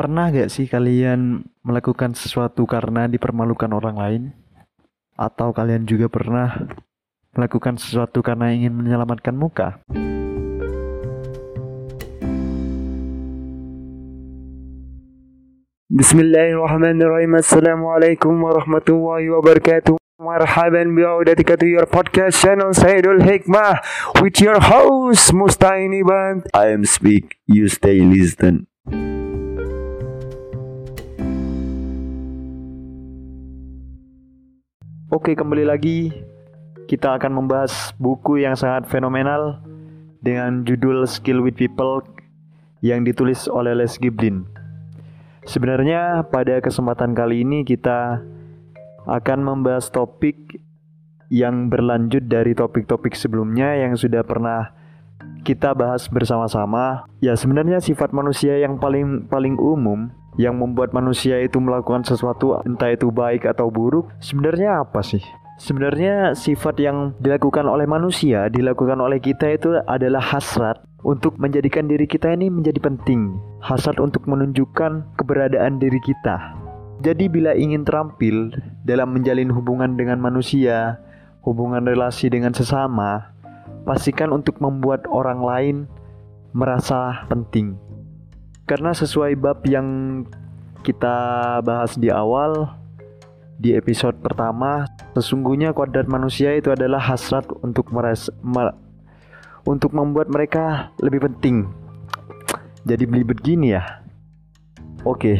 Pernah gak sih kalian melakukan sesuatu karena dipermalukan orang lain? Atau kalian juga pernah melakukan sesuatu karena ingin menyelamatkan muka? Bismillahirrahmanirrahim Assalamualaikum warahmatullahi wabarakatuh Marhaban bi'audatika to your podcast channel Saidul Hikmah With your host Mustaini Band I am speak, you stay listen Oke, kembali lagi kita akan membahas buku yang sangat fenomenal dengan judul Skill with People yang ditulis oleh Les Giblin. Sebenarnya pada kesempatan kali ini kita akan membahas topik yang berlanjut dari topik-topik sebelumnya yang sudah pernah kita bahas bersama-sama. Ya, sebenarnya sifat manusia yang paling paling umum yang membuat manusia itu melakukan sesuatu entah itu baik atau buruk sebenarnya apa sih? Sebenarnya sifat yang dilakukan oleh manusia, dilakukan oleh kita itu adalah hasrat untuk menjadikan diri kita ini menjadi penting. Hasrat untuk menunjukkan keberadaan diri kita. Jadi bila ingin terampil dalam menjalin hubungan dengan manusia, hubungan relasi dengan sesama, pastikan untuk membuat orang lain merasa penting. Karena sesuai bab yang kita bahas di awal di episode pertama, sesungguhnya kodrat manusia itu adalah hasrat untuk meras mer untuk membuat mereka lebih penting. Jadi beli begini ya. Oke.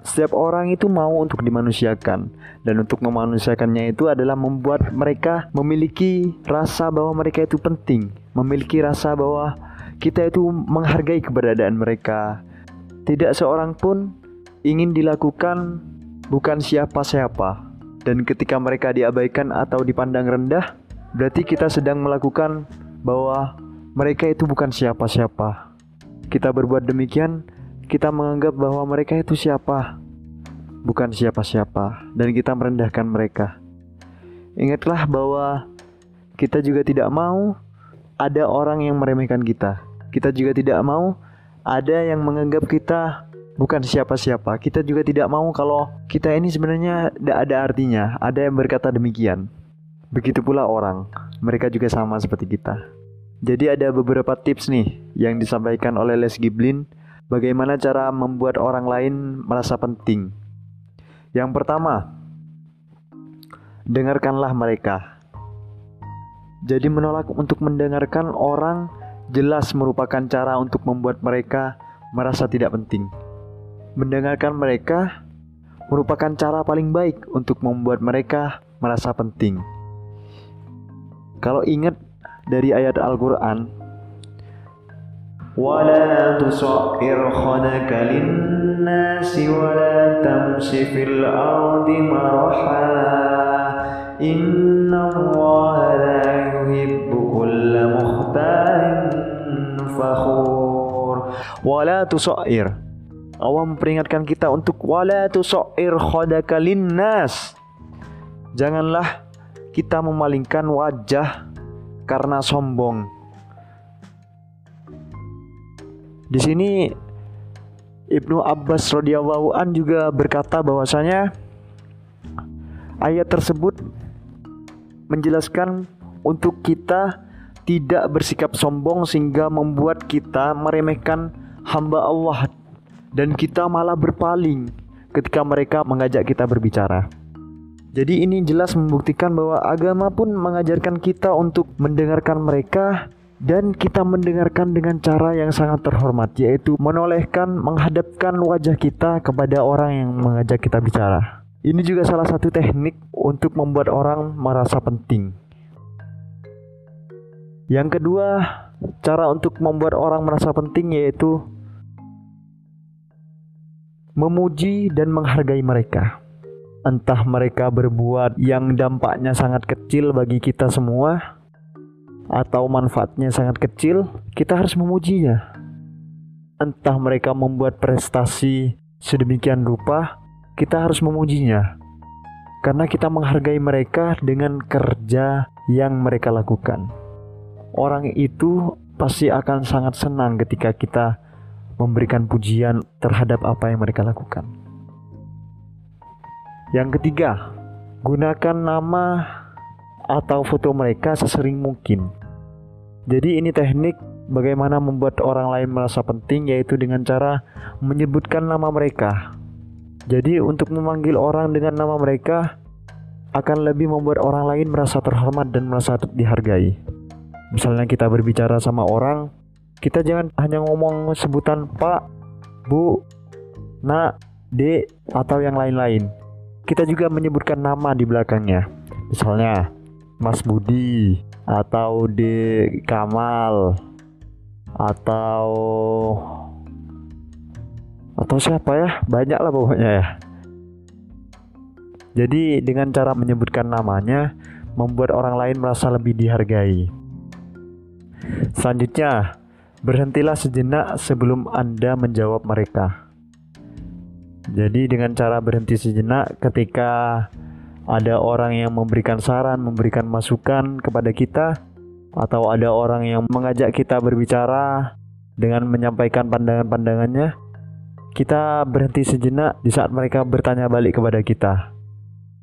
Setiap orang itu mau untuk dimanusiakan dan untuk memanusiakannya itu adalah membuat mereka memiliki rasa bahwa mereka itu penting, memiliki rasa bahwa kita itu menghargai keberadaan mereka. Tidak seorang pun ingin dilakukan bukan siapa-siapa. Dan ketika mereka diabaikan atau dipandang rendah, berarti kita sedang melakukan bahwa mereka itu bukan siapa-siapa. Kita berbuat demikian, kita menganggap bahwa mereka itu siapa, bukan siapa-siapa, dan kita merendahkan mereka. Ingatlah bahwa kita juga tidak mau ada orang yang meremehkan kita. Kita juga tidak mau ada yang menganggap kita bukan siapa-siapa. Kita juga tidak mau kalau kita ini sebenarnya tidak ada artinya. Ada yang berkata demikian. Begitu pula orang, mereka juga sama seperti kita. Jadi ada beberapa tips nih yang disampaikan oleh Les Giblin bagaimana cara membuat orang lain merasa penting. Yang pertama, dengarkanlah mereka. Jadi menolak untuk mendengarkan orang jelas merupakan cara untuk membuat mereka merasa tidak penting. Mendengarkan mereka merupakan cara paling baik untuk membuat mereka merasa penting. Kalau ingat dari ayat Al-Qur'an, ولا تصعر خدك للناس ولا تمش في الأرض مرحا fakhur wala tusair. Allah memperingatkan kita untuk wala tusair soir linnas. Janganlah kita memalingkan wajah karena sombong. Di sini Ibnu Abbas radhiyallahu an juga berkata bahwasanya ayat tersebut menjelaskan untuk kita tidak bersikap sombong sehingga membuat kita meremehkan hamba Allah dan kita malah berpaling ketika mereka mengajak kita berbicara. Jadi ini jelas membuktikan bahwa agama pun mengajarkan kita untuk mendengarkan mereka dan kita mendengarkan dengan cara yang sangat terhormat yaitu menolehkan menghadapkan wajah kita kepada orang yang mengajak kita bicara. Ini juga salah satu teknik untuk membuat orang merasa penting. Yang kedua, cara untuk membuat orang merasa penting yaitu memuji dan menghargai mereka. Entah mereka berbuat yang dampaknya sangat kecil bagi kita semua atau manfaatnya sangat kecil, kita harus memujinya. Entah mereka membuat prestasi sedemikian rupa, kita harus memujinya. Karena kita menghargai mereka dengan kerja yang mereka lakukan. Orang itu pasti akan sangat senang ketika kita memberikan pujian terhadap apa yang mereka lakukan. Yang ketiga, gunakan nama atau foto mereka sesering mungkin. Jadi ini teknik bagaimana membuat orang lain merasa penting yaitu dengan cara menyebutkan nama mereka. Jadi untuk memanggil orang dengan nama mereka akan lebih membuat orang lain merasa terhormat dan merasa dihargai. Misalnya kita berbicara sama orang, kita jangan hanya ngomong sebutan Pak, Bu, Nak, Dek, atau yang lain-lain. Kita juga menyebutkan nama di belakangnya. Misalnya Mas Budi atau Dek Kamal atau atau siapa ya banyak lah pokoknya ya jadi dengan cara menyebutkan namanya membuat orang lain merasa lebih dihargai selanjutnya berhentilah sejenak sebelum anda menjawab mereka jadi dengan cara berhenti sejenak ketika ada orang yang memberikan saran memberikan masukan kepada kita atau ada orang yang mengajak kita berbicara dengan menyampaikan pandangan-pandangannya, kita berhenti sejenak di saat mereka bertanya balik kepada kita.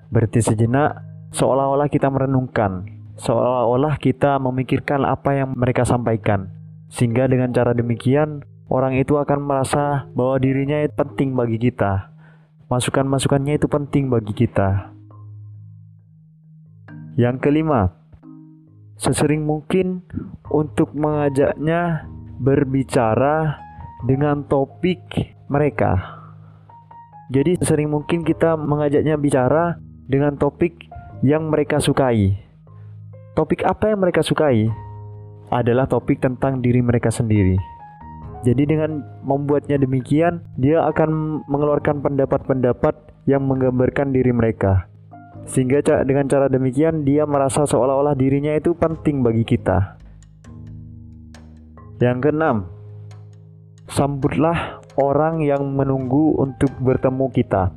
Berhenti sejenak seolah-olah kita merenungkan, seolah-olah kita memikirkan apa yang mereka sampaikan. Sehingga dengan cara demikian, orang itu akan merasa bahwa dirinya itu penting bagi kita. Masukan-masukannya itu penting bagi kita. Yang kelima, sesering mungkin untuk mengajaknya berbicara dengan topik mereka. Jadi sering mungkin kita mengajaknya bicara dengan topik yang mereka sukai. Topik apa yang mereka sukai? Adalah topik tentang diri mereka sendiri. Jadi dengan membuatnya demikian, dia akan mengeluarkan pendapat-pendapat yang menggambarkan diri mereka. Sehingga dengan cara demikian dia merasa seolah-olah dirinya itu penting bagi kita. Yang keenam, sambutlah orang yang menunggu untuk bertemu kita.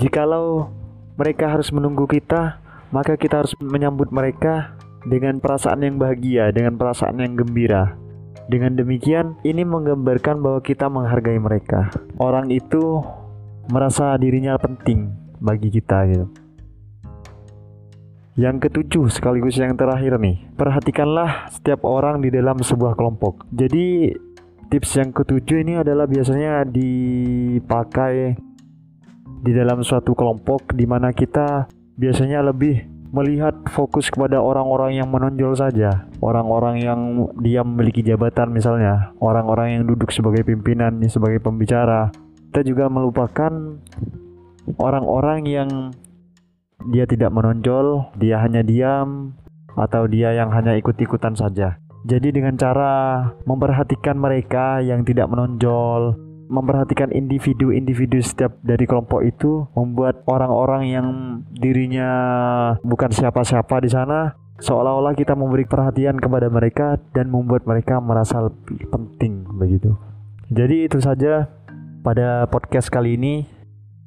Jikalau mereka harus menunggu kita, maka kita harus menyambut mereka dengan perasaan yang bahagia, dengan perasaan yang gembira. Dengan demikian, ini menggambarkan bahwa kita menghargai mereka. Orang itu merasa dirinya penting bagi kita gitu. Yang ketujuh sekaligus yang terakhir nih, perhatikanlah setiap orang di dalam sebuah kelompok. Jadi tips yang ketujuh ini adalah biasanya dipakai di dalam suatu kelompok di mana kita biasanya lebih melihat fokus kepada orang-orang yang menonjol saja, orang-orang yang dia memiliki jabatan misalnya, orang-orang yang duduk sebagai pimpinan, sebagai pembicara. Kita juga melupakan orang-orang yang dia tidak menonjol, dia hanya diam, atau dia yang hanya ikut-ikutan saja. Jadi dengan cara memperhatikan mereka yang tidak menonjol, memperhatikan individu-individu setiap dari kelompok itu membuat orang-orang yang dirinya bukan siapa-siapa di sana seolah-olah kita memberi perhatian kepada mereka dan membuat mereka merasa lebih penting begitu. Jadi itu saja pada podcast kali ini.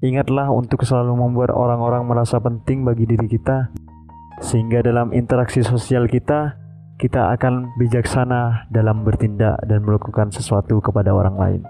Ingatlah untuk selalu membuat orang-orang merasa penting bagi diri kita, sehingga dalam interaksi sosial kita, kita akan bijaksana dalam bertindak dan melakukan sesuatu kepada orang lain.